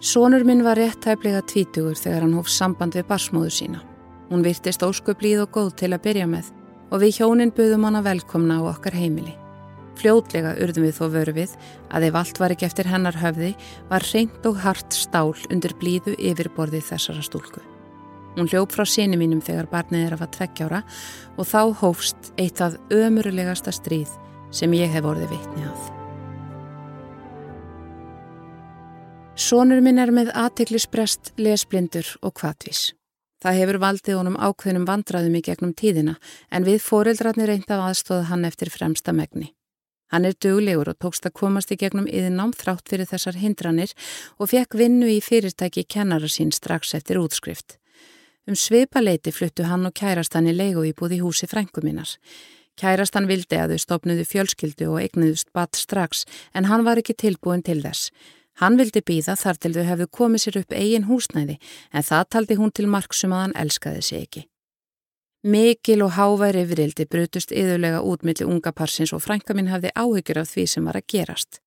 Sónur minn var rétt hæflega tvítugur þegar hann hóf samband við barsmóðu sína. Hún virtist ósköplíð og góð til að byrja með og við hjónin buðum hana velkomna á okkar heimili. Fljótlega urðum við þó vöru við að ef allt var ekki eftir hennar höfði var reynd og hart stál undir blíðu yfirborðið þessara stúlku. Hún hljóf frá síni mínum þegar barnið er að var tveggjára og þá hófst eitt af ömurulegasta stríð sem ég hef orðið vitni að. Sónur minn er með aðtiklisbrest, lesblindur og kvatvís. Það hefur valdið honum ákveðnum vandraðum í gegnum tíðina en við foreldrarnir reynda að aðstóða hann eftir fremsta megni. Hann er duglegur og tókst að komast í gegnum yðinám þrátt fyrir þessar hindranir og fekk vinnu í fyrirtæki kennara sín strax eftir útskrift. Um sveipaleiti fluttu hann og kærastan í leigu í húsi frænguminnar. Kærastan vildi að þau stopnuðu fjölskyldu og eignuðust batt strax en hann var ekki tilbúin til þess. Hann vildi býða þar til þau hefðu komið sér upp eigin húsnæði en það taldi hún til marksum að hann elskaði sig ekki. Mikil og háværi yfirildi brutust yðurlega útmilli unga parsins og frænka mín hafði áhyggjur af því sem var að gerast.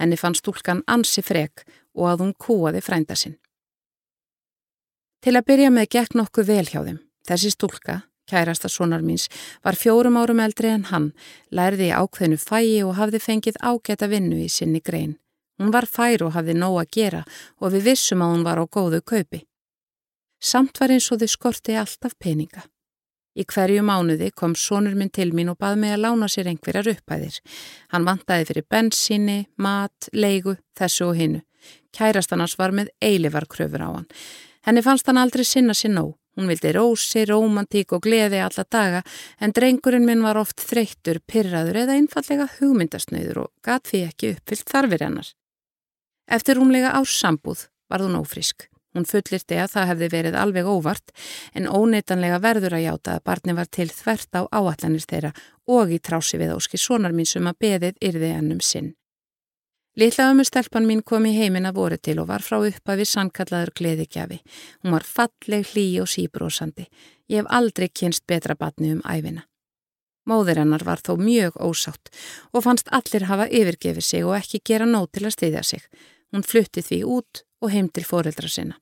Henni fann stúlkan ansi frek og að hún kúaði frænda sinn. Til að byrja með gekk nokkuð vel hjá þeim. Þessi stúlka, kærasta sonar míns, var fjórum árum eldri en hann, lærði í ákveðinu fæi og hafði fengið ágæta vinnu í sinni grein. Hún var fær og hafði nóg að gera og við vissum að hún var á góðu kaupi. Samt var eins og þau skorti alltaf peninga. Í hverju mánuði kom sonur minn til mín og bað mig að lána sér einhverjar uppæðir. Hann vantaði fyrir bensíni, mat, leigu, þessu og hinnu. Kærastannars var með eilivar kröfur á hann. Henni fannst hann aldrei sinna sér nóg. Hún vildi rósi, romantík og gleði alla daga en drengurinn minn var oft þreyttur, pyrraður eða einfallega hugmyndasnöður og gat því ekki uppfyllt þarfir hennar. Eftir rúmlega árs sambúð var hún ófrísk. Hún fullirti að það hefði verið alveg óvart en óneitanlega verður að játa að barni var til þvert á áallanir þeirra og í trási við óski sonar mín sem að beðið yrði ennum sinn. Lilla ömmustelpan mín kom í heimin að voru til og var frá uppa við sannkallaður gleðikjafi. Hún var falleg, hlý og síbrósandi. Ég hef aldrei kynst betra batni um æfina. Móður hennar var þó mjög ósátt og fannst allir hafa yfirgefið sig og ekki gera nót til að styðja sig. Hún flutti því út og heim til foreldra sinna.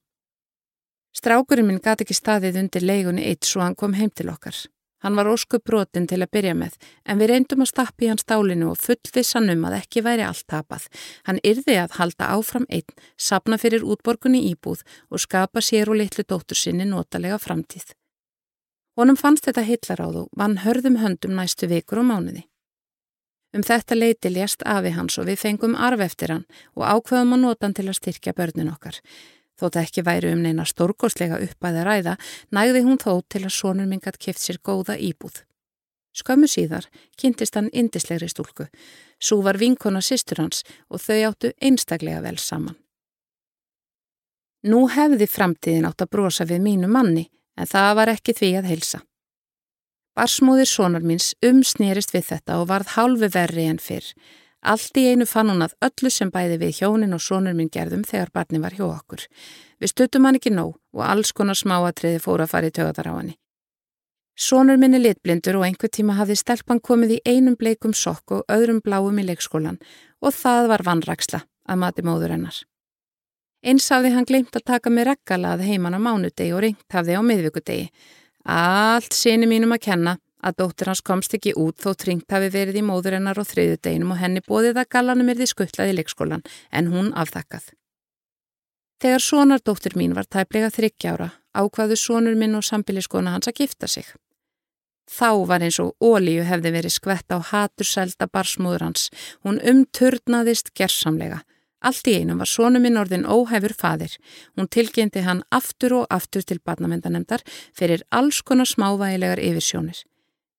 Strákurinn minn gati ekki staðið undir leigunni eitt svo hann kom heim til okkar. Hann var ósku brotin til að byrja með en við reyndum að stappi hans stálinu og fullvissan um að ekki væri allt tapað. Hann yrði að halda áfram einn, sapna fyrir útborgunni íbúð og skapa sér og litlu dóttur sinni notalega framtíð. Honum fannst þetta hitlaráð og vann hörðum höndum næstu vikur og mánuði. Um þetta leiti lést afi hans og við fengum arf eftir hann og ákveðum að nota hann til að styrkja börnin okkar. Þótt ekki væri um neina stórgóðslega uppæði að ræða, nægði hún þó til að sonur mingat kipt sér góða íbúð. Skömmu síðar kynntist hann indislegri stúlku. Sú var vinkona sýstur hans og þau áttu einstaklega vel saman. Nú hefði framtíðin átt að brosa við mínu manni en það var ekki því að heilsa. Barsmóðir sonar míns umsnýrist við þetta og varð hálfu verri en fyrr. Allt í einu fann hún að öllu sem bæði við hjónin og sonur minn gerðum þegar barni var hjá okkur. Við stuttum hann ekki nóg og alls konar smáatriði fóru að fara í tögadar á hann. Sonur minn er litblindur og einhver tíma hafði stelpan komið í einum bleikum sokk og öðrum bláum í leikskólan og það var vannraksla að mati móður hennar. Eins hafði hann glemt að taka með reggalað heimann á mánudegi og ringt hafði á miðvíkudegi. Allt sinni mínum að kenna að dóttir hans komst ekki út þó tringt hafi verið í móður hennar og þriðu deginum og henni bóðið að gallanum erði skuttlað í leikskólan en hún afþakkað. Þegar sonardóttir mín var tæplega þryggjára ákvaðu sonur minn og sambiliskona hans að gifta sig. Þá var eins og ólíu hefði verið skvett á hatursælda barsmúður hans. Hún umturnaðist gerðsamlega Allt í einum var sónu minn orðin óhefur fadir. Hún tilgjendi hann aftur og aftur til barnamendanemdar fyrir alls konar smávægilegar yfirsjónir.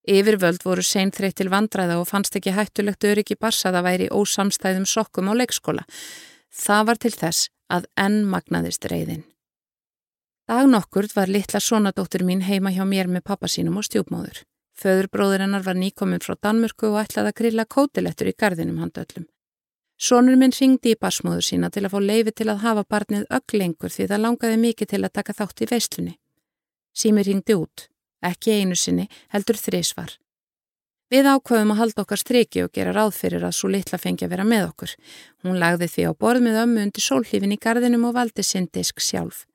Yfirvöld voru sein þreytt til vandræða og fannst ekki hættulegt öryggi barsaða væri ósamstæðum sokkum á leikskóla. Það var til þess að enn magnaðist reyðin. Dag nokkurð var litla sonadóttur mín heima hjá mér með pappa sínum og stjúpmóður. Föðurbróður hennar var nýkominn frá Danmörku og ætlaði að grilla kótilettur í gardinum handöllum. Sónur minn ringdi í barsmóður sína til að fá leifi til að hafa barnið öll lengur því það langaði mikið til að taka þátt í veislunni. Sími ringdi út, ekki einu sinni, heldur þrísvar. Við ákvaðum að halda okkar striki og gera ráð fyrir að svo litla fengi að vera með okkur. Hún lagði því á borð með ömmu undir sólhlífin í gardinum og valdi sinn disk sjálf.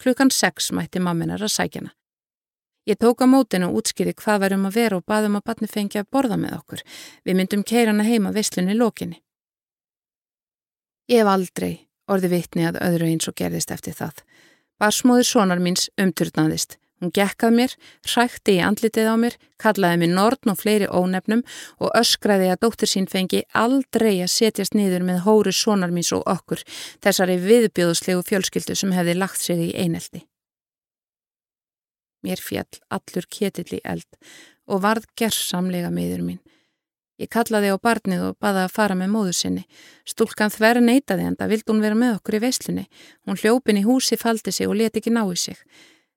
Klukkan sex mætti mamminar að sækjana. Ég tók á mótinu og útskiði hvað varum að vera og baðum að batni fengi að borða með okkur. Við myndum keirana heima visslunni lókinni. Ég hef aldrei orði vitni að öðru eins og gerðist eftir það. Barsmóður sonar míns umturnaðist. Hún gekkað mér, hrækti í andlitið á mér, kallaði mér nortn og fleiri ónefnum og öskraði að dóttir sín fengi aldrei að setjast niður með hóru sonar míns og okkur, þessari viðbjóðslegu fjölskyldu sem hefði lagt sig í eineldi. Mér fjall allur ketill í eld og varð gerðsamlega meður mín. Ég kallaði á barnið og baða að fara með móðu sinni. Stúlkan þverja neytaði en það vild hún vera með okkur í veislunni. Hún hljópin í húsi, faldi sig og leti ekki ná í sig.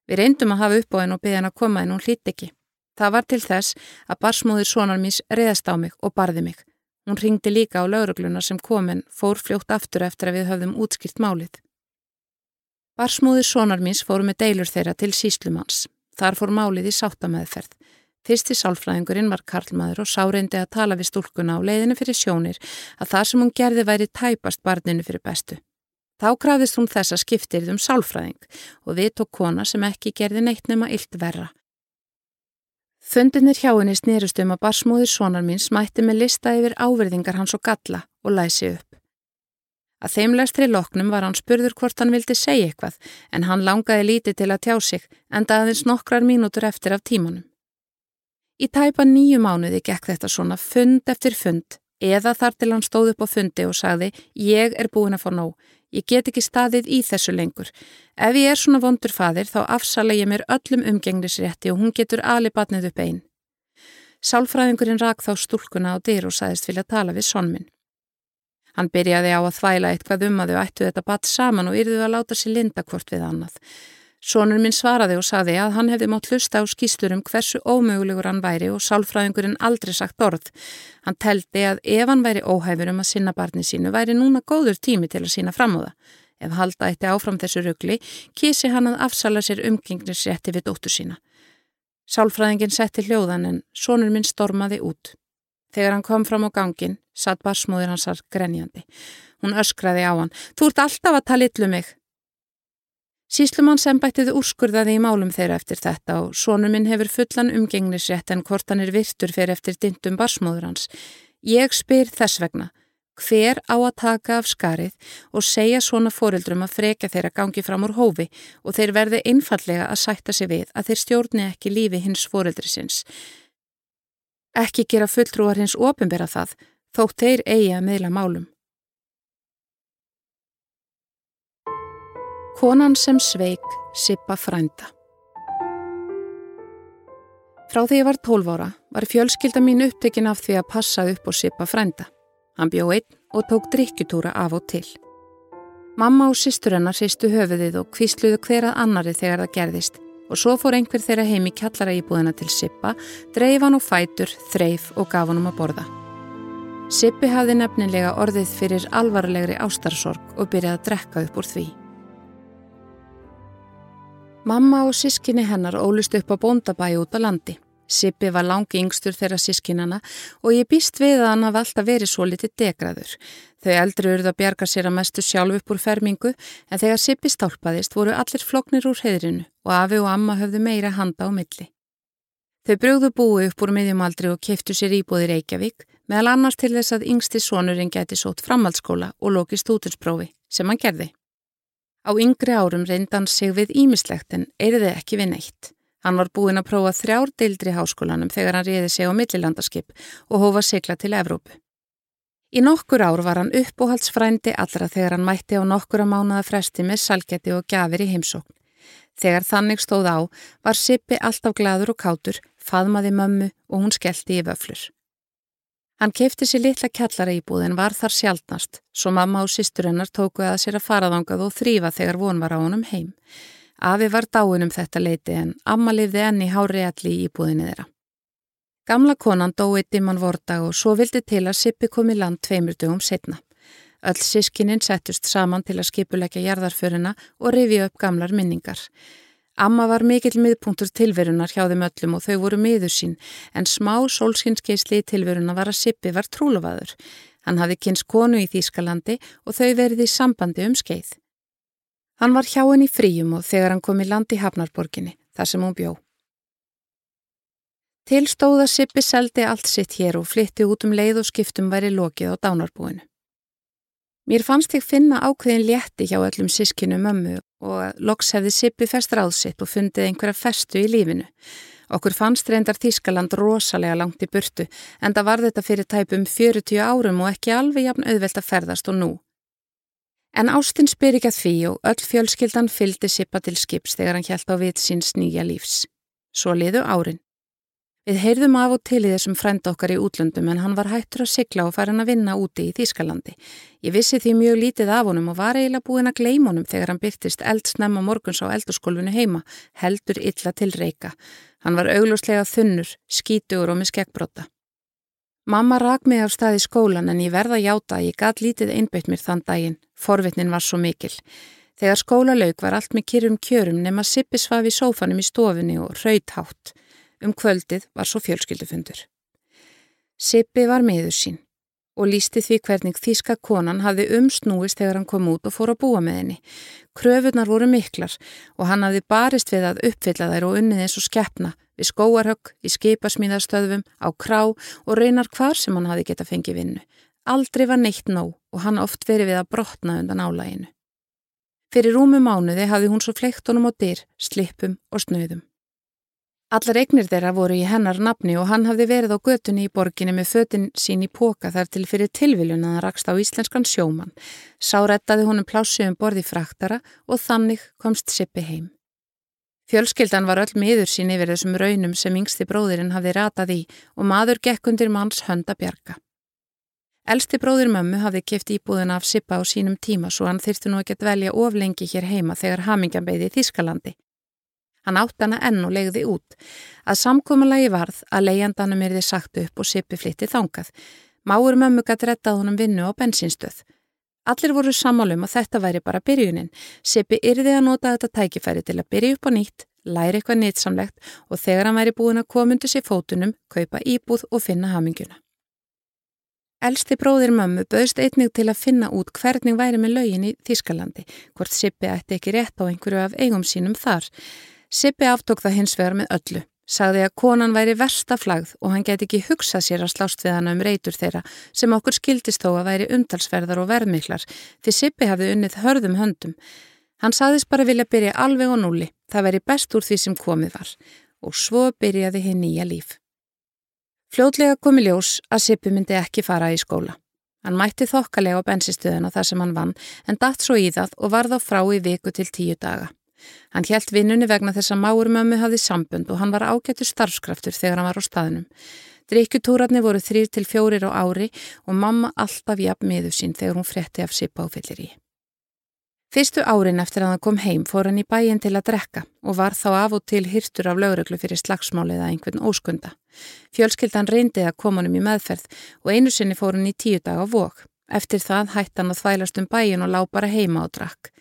Við reyndum að hafa upp á henn og byggja henn að koma en hún hlýtt ekki. Það var til þess að barsmóðir sonar mís reðast á mig og barði mig. Hún ringdi líka á laurugluna sem kom en fór fljótt aftur eftir að við höfðum útskilt málið. Barsmóðir sonar mís fóru með deilur þeirra til síslumanns. Þar fór málið í sáttameðferð. Fyrsti sálfræðingurinn var Karlmaður og sárindi að tala við stúlkuna á leiðinu fyrir sjónir að það sem hún gerði væri tæpast barninu fyrir bestu. Þá krafðist hún þessa skiptir um sálfræðing og við tók kona sem ekki gerði neitt nema illt verra. Fundinir hjá henni snýrust um að barsmóðir sonar mín smætti með lista yfir áverðingar hans og galla og læsi upp. Að þeimlegstri loknum var hann spurður hvort hann vildi segja eitthvað en hann langaði lítið til að tjá sig enda aðeins nokkrar mínútur eftir af tímanum. Í tæpa nýju mánuði gekk þetta svona fund eftir fund eða þar til hann stóð upp á fundi og sagði ég er búin að fá nóg, Ég get ekki staðið í þessu lengur. Ef ég er svona vondur fadir þá afsala ég mér öllum umgengnisrétti og hún getur alibatnið upp einn. Sálfræðingurinn rak þá stúlkuna á dyr og sæðist vilja tala við sonminn. Hann byrjaði á að þvæla eitthvað um að þau ættu þetta batt saman og yrðu að láta sér linda hvort við annað. Sónur minn svaraði og saði að hann hefði mótt hlusta á skýslur um hversu ómögulegur hann væri og sálfræðingurinn aldrei sagt orð. Hann teldi að ef hann væri óhæfur um að sinna barni sínu væri núna góður tími til að sína fram á það. Ef halda eitt áfram þessu ruggli, kísi hann að afsala sér umgengnisrétti við dóttur sína. Sálfræðingin setti hljóðan en sónur minn stormaði út. Þegar hann kom fram á gangin, satt barsmóðir hansar grenjandi. Hún öskraði á hann. Þú ert alltaf að tala illu mig. Síslumann sem bættið úrskurðaði í málum þeirra eftir þetta og sónu minn hefur fullan umgengnisrétt en hvort hann er virtur fyrir eftir dindum barsmóður hans. Ég spyr þess vegna, hver á að taka af skarið og segja svona fórildrum að freka þeirra gangi fram úr hófi og þeir verði einfallega að sætta sig við að þeir stjórni ekki lífi hins fórildri sinns. Ekki gera fulltrúar hins ofinbera það, þótt þeir eigi að meðla málum. Konan sem sveik Sippa frænda Frá því ég var 12 ára var fjölskylda mín upptekinn af því að passa upp og Sippa frænda. Hann bjó einn og tók drikkjutúra af og til. Mamma og sýstur hennar sýstu höfuðið og kvísluðu hverað annari þegar það gerðist og svo fór einhver þeirra heim í kjallara íbúðina til Sippa, dreif hann og fætur, þreif og gaf hann um að borða. Sippi hafði nefnilega orðið fyrir alvarlegri ástarsorg og byrjaði að drekka upp úr því. Mamma og sískinni hennar ólust upp á bóndabæi út á landi. Sippi var langi yngstur þeirra sískinana og ég býst við að hann hafði alltaf verið svo litið degraður. Þau eldri urða bjarga sér að mestu sjálf upp úr fermingu en þegar Sippi stálpaðist voru allir floknir úr heðrinu og afi og amma höfðu meira handa á milli. Þau brúðu búi upp úr miðjumaldri og keftu sér íbúði Reykjavík meðal annars til þess að yngsti sonurinn geti sót framhaldsskóla og lókist útinsprófi sem hann gerði. Á yngri árum reyndan sig við ímislegt en eiriði ekki við neitt. Hann var búinn að prófa þrjár deildri háskólanum þegar hann reyði sig á millilandaskip og hófa sigla til Evrópu. Í nokkur ár var hann uppóhaldsfrændi allra þegar hann mætti á nokkura mánuða fresti með salgeti og gafir í heimsókn. Þegar þannig stóð á var Sippi alltaf gladur og kátur, faðmaði mömmu og hún skellti í vöflur. Hann kefti sér litla kjallara íbúð en var þar sjálfnast, svo mamma og sýstur hennar tóku að sér að faraðangað og þrýfa þegar von var á honum heim. Afi var dáin um þetta leiti en amma lifði enni hári alli í íbúðinni þeirra. Gamla konan dói dimman vordag og svo vildi til að Sippi kom í land tveimur dögum setna. Öll sískininn settust saman til að skipuleggja jarðarförina og rifi upp gamlar minningar. Amma var mikill miðpunktur tilverunar hjá þeim öllum og þau voru miður sín en smá sólskinskeisli í tilveruna var að Sippi var trúlufaður. Hann hafi kynst konu í Þýskalandi og þau verið í sambandi um skeið. Hann var hjá henni í fríum og þegar hann kom í landi Hafnarborginni, þar sem hún bjó. Tilstóða Sippi seldi allt sitt hér og flytti út um leið og skiptum væri lokið á dánarbúinu. Mér fannst ég finna ákveðin létti hjá öllum sískinu mömmu og loks hefði Sippi fest ráðsitt og fundið einhverja festu í lífinu. Okkur fannst reyndar Þískaland rosalega langt í burtu en það var þetta fyrir tæpum 40 árum og ekki alveg jafn auðvelt að ferðast og nú. En Ástinn spyr ekki að því og öll fjölskyldan fylgdi Sippa til skips þegar hann hjælt á vit síns nýja lífs. Svo liðu árin. Við heyrðum af og til í þessum frænda okkar í útlöndum en hann var hættur að sigla og fara hann að vinna úti í Þískalandi. Ég vissi því mjög lítið af honum og var eiginlega búin að gleima honum þegar hann byrtist eldsnemma morguns á eldurskólfinu heima, heldur illa til reyka. Hann var auglúslega þunnur, skítugur og með skekkbrota. Mamma rak mig af stað í skólan en ég verða játa að ég gæt lítið einbeitt mér þann daginn. Forvitnin var svo mikil. Þegar skólalauk var allt með kyrrum kjörum nema Sippi svaf í sófanum í stofunni og rauthátt. Um kvöldið var svo fjölskyldufundur. Sippi var meður sín og lísti því hvernig þíska konan hafði umsnúist þegar hann kom út og fór að búa með henni. Kröfunar voru miklar og hann hafði barist við að uppfylla þær og unnið eins og skeppna við skóarhögg, í skipasmíðarstöðum, á krá og reynar hvar sem hann hafði geta fengið vinnu. Aldrei var neitt nóg og hann oft verið við að brotna undan álæginu. Fyrir rúmu mánuði hafði hún svo fleikt honum á dyr, slipum og snöðum. Allar eignir þeirra voru í hennar nafni og hann hafði verið á götunni í borginni með fötinn sín í póka þar til fyrir tilviljun að hann rakst á íslenskan sjóman. Sá rettaði honum plássu um borði fraktara og þannig komst Sippi heim. Fjölskyldan var öll miður sín yfir þessum raunum sem yngsti bróðirinn hafði ratað í og maður gekk undir manns hönda bjarga. Elsti bróðir mömmu hafði keft íbúðina af Sippa á sínum tíma svo hann þyrstu nú ekki að dvelja oflengi hér heima þegar hamingjan beði í Þískalandi. Hann átt hana enn og legði út. Að samkominlagi varð að leijandanum erði sagt upp og Sippi flytti þangað. Máur mömmu gæti rettað honum vinnu á bensinstöð. Allir voru sammálum að þetta væri bara byrjunin. Sippi yrði að nota þetta tækifæri til að byrja upp á nýtt, læri eitthvað nýtsamlegt og þegar hann væri búin að koma undir sér fótunum, kaupa íbúð og finna haminguna. Elsti bróðir mömmu bauðst einnig til að finna út hvernig væri með lögin í Þískalandi, hvort Sippi ætti ekki rétt á einhverju af eigum sínum þar. Sippi aftók það hins vegar með öllu, sagði að konan væri versta flagð og hann geti ekki hugsað sér að slást við hana um reytur þeirra sem okkur skildist þó að væri umtalsverðar og verðmiklar því Sippi hafði unnið hörðum höndum. Hann saðist bara vilja byrja alveg á núli, það væri best úr því sem komið var og svo byrjaði hinn nýja líf. Fljótlega komi ljós að Sippi myndi ekki fara í skóla. Hann mætti þokkalega á bensinstöðuna þar sem hann vann en datt svo í það og varð á frá í viku til tíu daga. Hann hjælt vinnunni vegna þess að máur mömmu hafði sambund og hann var ágættur starfskraftur þegar hann var á staðinum. Drikkjutúrarnir voru þrýr til fjórir á ári og mamma alltaf jafn miður sín þegar hún fretti af sipa á fyllir í. Fyrstu árin eftir að hann kom heim fór hann í bæin til að drekka og var þá af og til hyrtur af lauruglu fyrir slagsmálið að einhvern óskunda. Fjölskyldan reyndi að koma hann um í meðferð og einu sinni fór hann í tíu dag á vok. Eftir það hætti hann að þvælast um bæin og lá bara heima og drakk.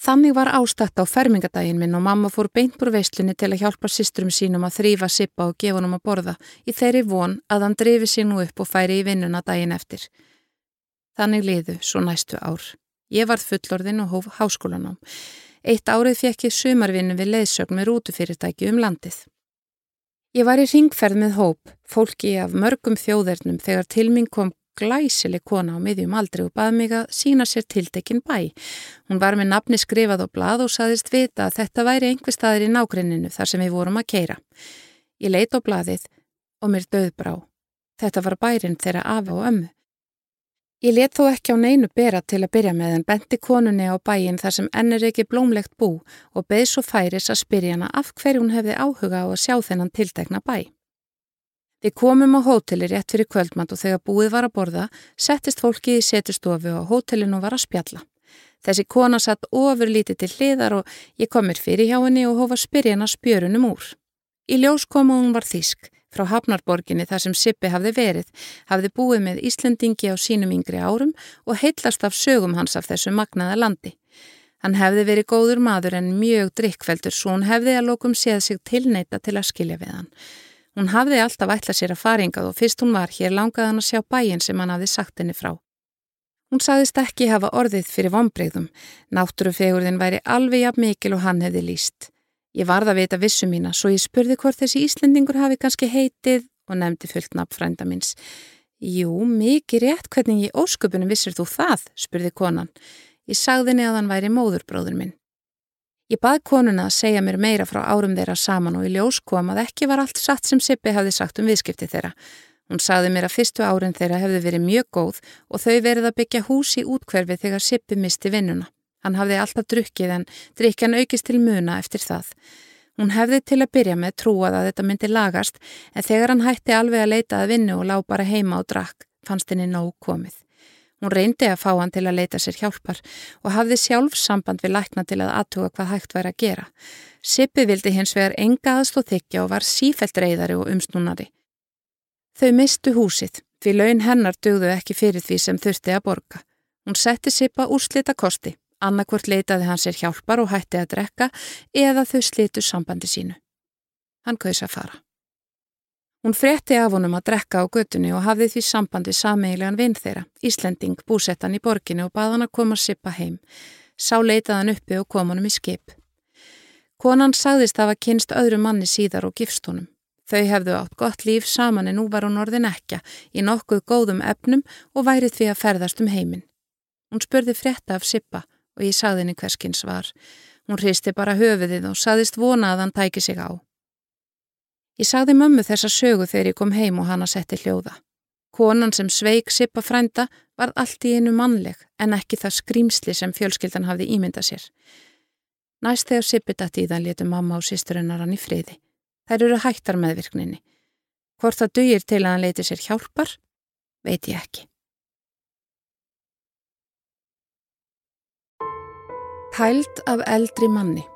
Þannig var ástætt á fermingadaginn minn og mamma fór beint búr veislinni til að hjálpa sístrum sínum að þrýfa sippa og gefa hann að borða í þeirri von að hann drifi sér nú upp og færi í vinnuna daginn eftir. Þannig liðu svo næstu ár. Ég varð fullorðin og hóf háskólanám. Eitt árið fekk ég sumarvinnu við leiðsögn með rútufyrirtæki um landið. Ég var í ringferð með hóp, fólki af mörgum þjóðernum þegar til minn kom glæsileg kona á miðjum aldri og baði mig að sína sér tildekinn bæ. Hún var með nafni skrifað á blað og saðist vita að þetta væri einhver staðir í nágrenninu þar sem við vorum að keira. Ég leit á blaðið og mér döðbrá. Þetta var bærin þeirra afa og ömmu. Ég let þó ekki á neinu bera til að byrja með en benti konunni á bæin þar sem ennir ekki blómlegt bú og beð svo færis að spyrja hana af hverju hún hefði áhuga á að sjá þennan tildekna bæ. Við komum á hóteli rétt fyrir kvöldmatt og þegar búið var að borða, settist fólki í setustofu og hótelinu var að spjalla. Þessi kona satt ofur lítið til hliðar og ég kom mér fyrir hjá henni og hófa spyrjana spjörunum úr. Í ljós kom hún var þísk. Frá Hafnarborginni þar sem Sippi hafði verið, hafði búið með Íslandingi á sínum yngri árum og heitlast af sögum hans af þessu magnaða landi. Hann hefði verið góður maður en mjög drikkveldur svo hún hefði að lókum séð sig tilneita til að skilja við hann. Hún hafði alltaf ætlað sér að faringað og fyrst hún var hér langaði hann að sjá bæin sem hann hafði sagt henni frá. Hún sagðist ekki hafa orðið fyrir vonbreyðum. Náttúrufegurðin væri alveg jafn mikil og hann hefði líst. Ég varða að vita vissu mína, svo ég spurði hvort þessi Íslendingur hafi kannski heitið og nefndi fullt nafn frænda minns. Jú, mikið rétt, hvernig í ósköpunum vissir þú það, spurði konan. Ég sagði henni að hann væri móðurbróður minn. Ég bað konuna að segja mér meira frá árum þeirra saman og í ljós kom að ekki var allt satt sem Sippi hafði sagt um viðskipti þeirra. Hún sagði mér að fyrstu árin þeirra hefði verið mjög góð og þau verið að byggja hús í útkverfi þegar Sippi misti vinnuna. Hann hafði alltaf drukkið en drikjan aukist til muna eftir það. Hún hefði til að byrja með trúað að þetta myndi lagast en þegar hann hætti alveg að leita að vinnu og lág bara heima og drakk fannst henni nóg komið. Hún reyndi að fá hann til að leita sér hjálpar og hafði sjálf samband við lækna til að aðtuga hvað hægt væri að gera. Sippi vildi hins vegar enga aðstóð þykja og var sífælt reyðari og umsnúnari. Þau mistu húsið, því laun hennar dögðu ekki fyrir því sem þurfti að borga. Hún setti Sippa úrslita kosti, annarkvört leitaði hann sér hjálpar og hætti að drekka eða þau slitu sambandi sínu. Hann kaus að fara. Hún fretti af honum að drekka á göttunni og hafði því sambandi sameigilegan vinn þeirra, Íslending, búsettan í borginni og bað hann að koma Sippa heim. Sá leitaði hann uppi og kom honum í skip. Konan sagðist að hafa kynst öðru manni síðar og gifst honum. Þau hefðu átt gott líf saman en nú var hún orðin ekja í nokkuð góðum efnum og værið því að ferðast um heiminn. Hún spurði frétta af Sippa og ég sagði henni hverskins var. Hún hristi bara höfuðið og saðist vona að hann tæki sig á. Ég sagði mömmu þessa sögu þegar ég kom heim og hana setti hljóða. Konan sem sveik Sippa frænda var allt í einu mannleg en ekki það skrýmsli sem fjölskyldan hafði ímynda sér. Næst þegar Sippi dætti í það letu mamma og sýsturinnar hann í friði. Þær eru hættar meðvirkninni. Hvort það dugir til að hann leiti sér hjálpar, veit ég ekki. Hæld af eldri manni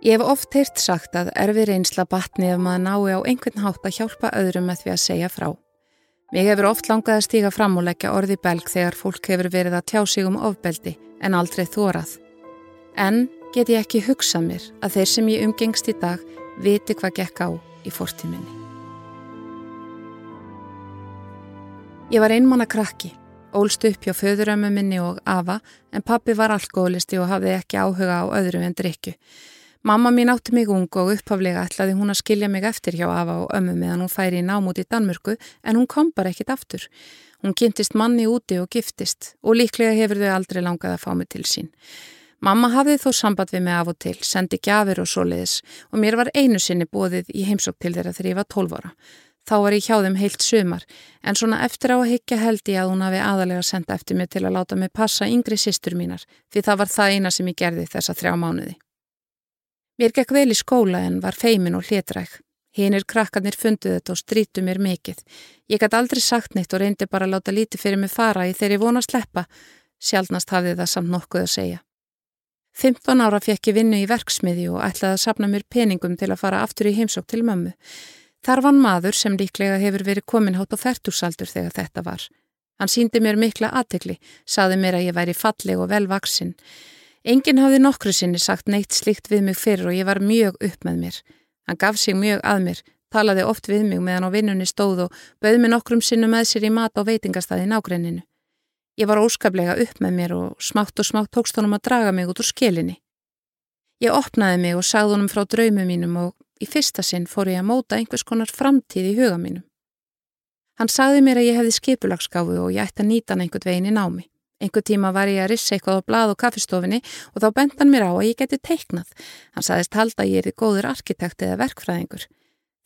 Ég hef oft heyrt sagt að erfi reynsla batni ef maður nái á einhvern hátt að hjálpa öðrum með því að segja frá. Mér hefur oft langað að stíga fram og leggja orði belg þegar fólk hefur verið að tjá sig um ofbeldi en aldrei þórað. En get ég ekki hugsað mér að þeir sem ég umgengst í dag viti hvað gekk á í fórtíminni. Ég var einmann að krakki, ólst upp hjá föðurömmu minni og afa en pappi var alkoholisti og hafði ekki áhuga á öðru en drikju. Mamma mín átti mig ung og upphaflega ætlaði hún að skilja mig eftir hjá afa og ömmu meðan hún færi í námút í Danmörku en hún kom bara ekkit aftur. Hún kynntist manni úti og giftist og líklega hefur þau aldrei langað að fá mig til sín. Mamma hafði þó samband við mig af og til, sendi gafir og soliðis og mér var einu sinni bóðið í heimsók til þeirra þegar ég var 12 ára. Þá var ég hjá þeim heilt sömar, en svona eftir á að higgja held ég að hún hafi aðalega senda eftir mig til að láta mig passa yngri sýstur mínar, því það var það eina sem ég gerði þessa þrjá mánuði. Mér gekk vel í skóla en var feimin og hlétræk. Hinnir krakkarnir funduð þetta og strítu mér mikill. Ég gæti aldrei sagt neitt og reyndi bara að láta lítið fyrir mig fara í ég vona að sleppa. Sjálfnast hafði það samt nokkuð að segja. 15 ára fekk ég vinnu í verksmiði og ætlaði að sapna mér peningum til að fara aftur í heimsók til mömmu. Þar var maður sem líklega hefur verið kominhátt á færtusaldur þegar þetta var. Hann síndi mér mikla aðtegli, saði mér að ég væri falleg og velvaksinn. Engin hafði nokkru sinni sagt neitt slikt við mig fyrir og ég var mjög upp með mér. Hann gaf sig mjög að mér, talaði oft við mig meðan á vinnunni stóð og bauð mér nokkrum sinnu með sér í mat á veitingastæði nágrenninu. Ég var óskaplega upp með mér og smátt og smátt tókst honum að draga mig út úr skelinni. Ég opnaði mig og sagði honum frá draumum mínum og í fyrsta sinn fór ég að móta einhvers konar framtíð í huga mínum. Hann sagði mér að ég hefði skipulagsgáfu og ég ætti að nýta hann einhvern veginn í námi. Einhver tíma var ég að rissa eitthvað á blað og kaffistofinni og þá bent hann mér á að ég geti teiknað. Hann sagðist halda að ég er í góður arkitekt eða verkfræðingur.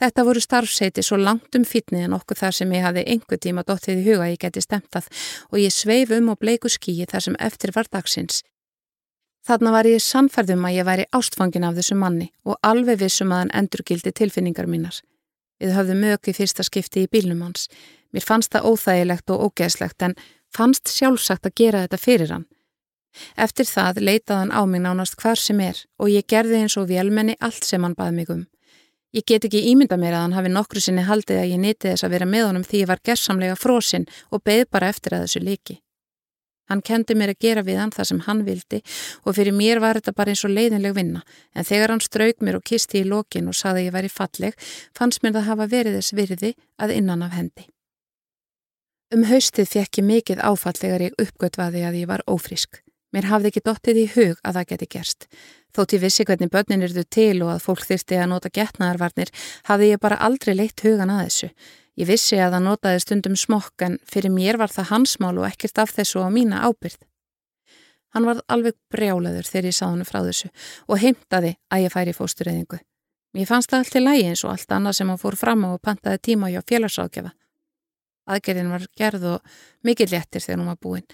Þetta voru starfseiti svo langt um fítni en okkur þar sem ég hafði einhver tíma dóttið í huga ég geti stemtað og ég sveif um á bleiku skíi þar sem eftir var dagsins. Þarna var ég sannferðum að ég væri ástfangin af þessu manni og alveg vissum að hann endurgildi tilfinningar mínar. Við höfðum mög í fyrsta skipti í bílnum hans. Mér fannst það óþægilegt og ógeðslegt en fannst sjálfsagt að gera þetta fyrir hann. Eftir það leitaði hann á mig nánast hvar sem er og ég gerði eins og vélmenni allt sem hann baði mig um. Ég get ekki ímynda mér að hann hafi nokkru sinni haldið að ég niti þess að vera með honum því ég var gerðsamlega frosinn og beð bara eftir að þessu líki. Hann kendi mér að gera við hann það sem hann vildi og fyrir mér var þetta bara eins og leiðinleg vinna en þegar hann strauk mér og kisti í lokin og saði að ég væri falleg fannst mér það hafa verið þess virði að innan af hendi. Um haustið fekk ég mikið áfallegar ég uppgötvaði að ég var ófrísk. Mér hafði ekki dottið í hug að það geti gerst. Þótt ég vissi hvernig börnin eruðu til og að fólk þyrsti að nota getnaðarvarnir hafði ég bara aldrei leitt hugan að þessu. Ég vissi að það notaði stundum smokk en fyrir mér var það hans mál og ekkert af þessu á mína ábyrð. Hann var alveg brjálaður þegar ég sá hann frá þessu og heimtaði að ég færi fóstureyðingu. Mér fannst það allt í lægi eins og allt annað sem hann fór fram á og pantaði tíma hjá félagsákjafa. Aðgerðin var gerð og mikið léttir þegar hún var búin.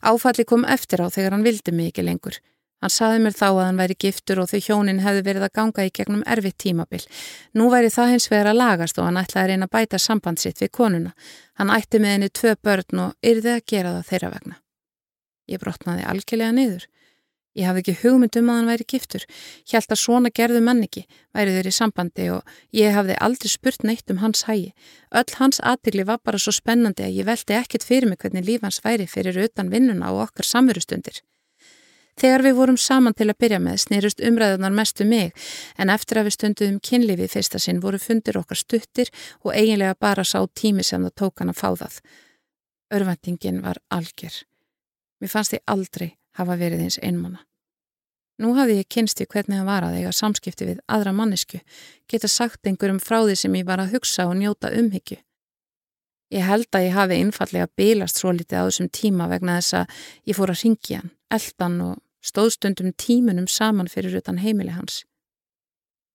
Áfalli kom eftir á þegar hann vildi ekki lengur. Hann saði mér þá að hann væri giftur og þau hjónin hefði verið að ganga í gegnum erfitt tímabil. Nú væri það hins vegar að lagast og hann ætlaði að reyna að bæta samband sitt við konuna. Hann ætti með henni tvö börn og yrði að gera það þeirra vegna. Ég brotnaði algjörlega niður. Ég hafði ekki hugmynd um að hann væri giftur. Hjælt að svona gerðu menn ekki, væri þeir í sambandi og ég hafði aldrei spurt neitt um hans hægi. Öll hans aðtigli var bara svo spennandi að ég veldi ekkert fyrir mig hvernig líf hans væri fyrir utan vinnuna og okkar samverustundir. Þegar við vorum saman til að byrja með snýrust umræðunar mestu um mig en eftir að við stunduðum kynlífið fyrsta sinn voru fundir okkar stuttir og eiginlega bara sá tími sem það tók hann að fá það. Örvendingin var algjör. Mér fannst ég aldrei hafa verið eins einmanna. Nú hafði ég kynst í hvernig það var að eiga samskipti við aðra mannesku, geta sagt einhverjum frá því sem ég var að hugsa og njóta umhyggju. Ég held að ég hafi einfallega bílast svo litið á þessum tíma vegna þess að ég fór að ringja hann, eldan og stóðstundum tímunum saman fyrir utan heimili hans.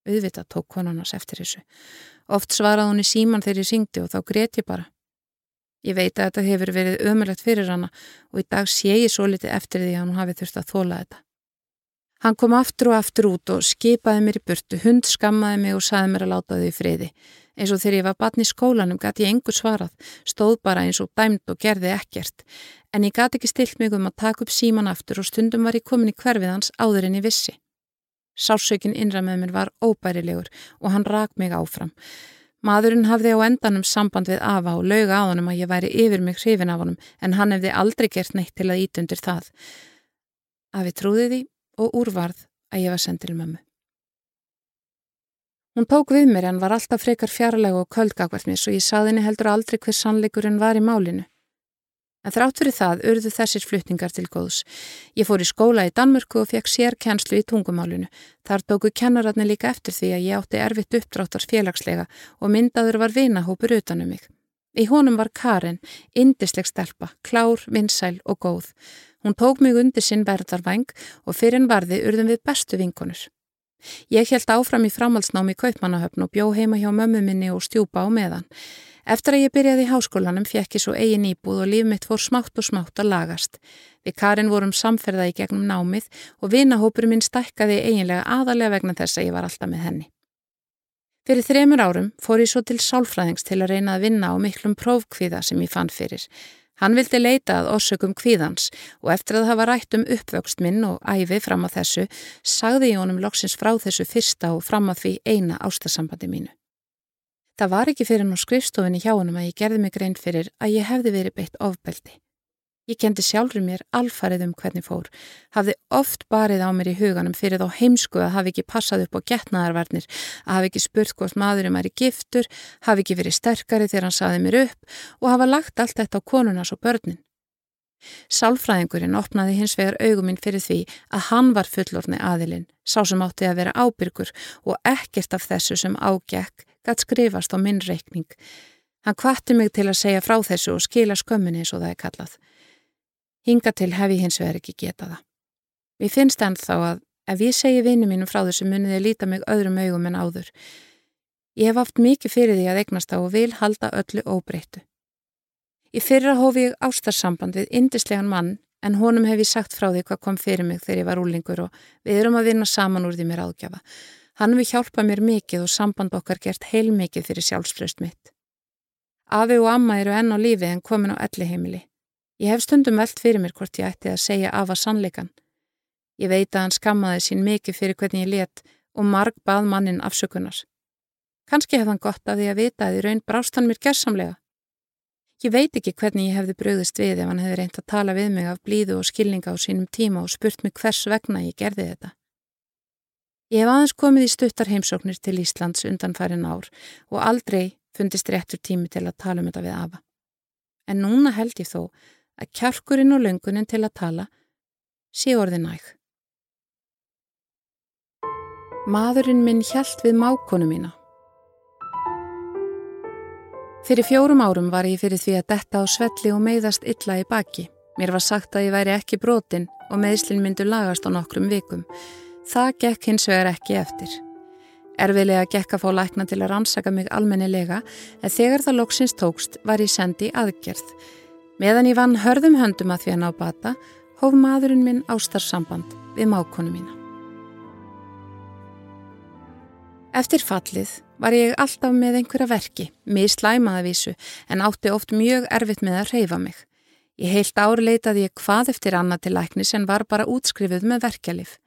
Auðvitað tók konarnas eftir þessu. Oft svaraði hún í síman þegar ég syngdi og þá greti ég bara. Ég veit að þetta hefur verið ömulegt fyrir hana og í dag sé ég svo litið eftir því að hún hafi þurft að þóla þetta. Hann kom aftur og aftur út og skipaði mér í burtu, hund skammaði mig og saði mér að láta þau í friði. Eins og þegar ég var batn í skólanum gæti ég engur svarað, stóð bara eins og dæmt og gerði ekkert. En ég gæti ekki stilt mig um að taka upp síman aftur og stundum var ég komin í hverfið hans áður en ég vissi. Sásökin innra með mér var óbærilegur og hann rak mig áfram. Maðurinn hafði á endanum samband við Ava og lauga á honum að ég væri yfir mig hrifin af honum en hann hefði aldrei gert neitt til að ítundir það. Afi trúði því og úrvarð að ég var sendil mömmu. Hún tók við mér en var alltaf frekar fjarlæg og köldgagvært mér svo ég saði henni heldur aldrei hver sannleikurinn var í málinu. En þrátt fyrir það urðu þessir flutningar til góðs. Ég fór í skóla í Danmörku og fekk sérkennslu í tungumálinu. Þar tóku kennararni líka eftir því að ég átti erfitt uppdráttars félagslega og myndaður var vinahópur utanum mig. Í honum var Karin, indisleg stelpa, klár, vinsæl og góð. Hún tók mig undir sinn verðarvæng og fyrir en varði urðum við bestu vinkonur. Ég held áfram í framhaldsnámi Kaupmannahöfn og bjó heima hjá mömmu minni og stjúpa á meðan. Eftir að ég byrjaði í háskólanum fekk ég svo eigin íbúð og líf mitt fór smátt og smátt að lagast. Við Karin vorum samferðaði gegnum námið og vinahópurum minn stækkaði eiginlega aðalega vegna þess að ég var alltaf með henni. Fyrir þremur árum fór ég svo til sálfræðings til að reyna að vinna á miklum prófkvíða sem ég fann fyrir. Hann vildi leita að orsökum kvíðans og eftir að hafa rætt um uppvöxt minn og æfi fram að þessu, sagði ég honum loksins frá þessu fyrsta og fram að því eina ástasambandi mínu. Það var ekki fyrir nú skrifstofinni hjá honum að ég gerði mig grein fyrir að ég hefði verið beitt ofbeldi. Ég kendi sjálfur mér alfarið um hvernig fór, hafði oft barið á mér í huganum fyrir þá heimsku að hafi ekki passað upp á getnaðarvarnir, að hafi ekki spurt hvort maðurum er í giftur, hafi ekki verið sterkari þegar hann saði mér upp og hafa lagt allt þetta á konunas og börnin. Sálfræðingurinn opnaði hins vegar auguminn fyrir því að hann var fullorni aðilinn, sá sem átti að vera ábyrgur og ekkert af þessu sem ágekk gætt skrifast á minn reikning. Hann kvatti mig til að segja frá þessu og skila skömminni eins og það er kallað. Hinga til hef ég hins vegar ekki getað það. Við finnst ennþá að ef ég segi vinnu mínum frá þessu munið ég líta mig öðrum augum en áður. Ég hef haft mikið fyrir því að eignast á og vil halda öllu óbreyttu. Í fyrra hófi ég ástarsamband við indislegan mann en honum hef ég sagt frá því hvað kom fyrir mig þegar ég var úlingur og við erum að vinna saman úr því mér áðgjafa. Hann við hjálpa mér mikið og samband okkar gert heil mikið fyrir sjálfsfröst mitt. Afi og amma eru enn á lífi en komin á elli heimili. Ég hef stundum veld fyrir mér hvort ég ætti að segja af að sannleikan. Ég veit að hann skammaði sín mikið fyrir hvernig ég let og marg bað mannin afsökunar. Kanski hef hann gott af því að vita að því raun brást hann mér gerðsamlega. Ég veit ekki hvernig ég hefði bröðist við ef hann hefði reynt að tala við mig af blíðu og skilninga á sínum tíma og spurt mig hvers vegna ég gerði þetta. Ég hef aðeins komið í stuttar heimsóknir til Íslands undan farin ár og aldrei fundist réttur tími til að tala um þetta við afa. En núna held ég þó að kjarkurinn og löngunin til að tala sé orði næg. Maðurinn minn hjælt við mákonu mína Fyrir fjórum árum var ég fyrir því að detta á svelli og meiðast illa í baki. Mér var sagt að ég væri ekki brotin og meðslinn myndu lagast á nokkrum vikum. Það gekk hins vegar ekki eftir. Erfilega gekk að fá lækna til að rannsaka mig almennilega en þegar það loksins tókst var ég sendi aðgerð. Meðan ég vann hörðum höndum að því að ná bata, hóf maðurinn minn ástarsamband við mákonu mína. Eftir fallið var ég alltaf með einhverja verki, mér slæmaði vísu, en átti oft mjög erfitt með að reyfa mig. Ég heilt ár leitaði ég hvað eftir annað til læknis en var bara útskrifuð með verkjalif.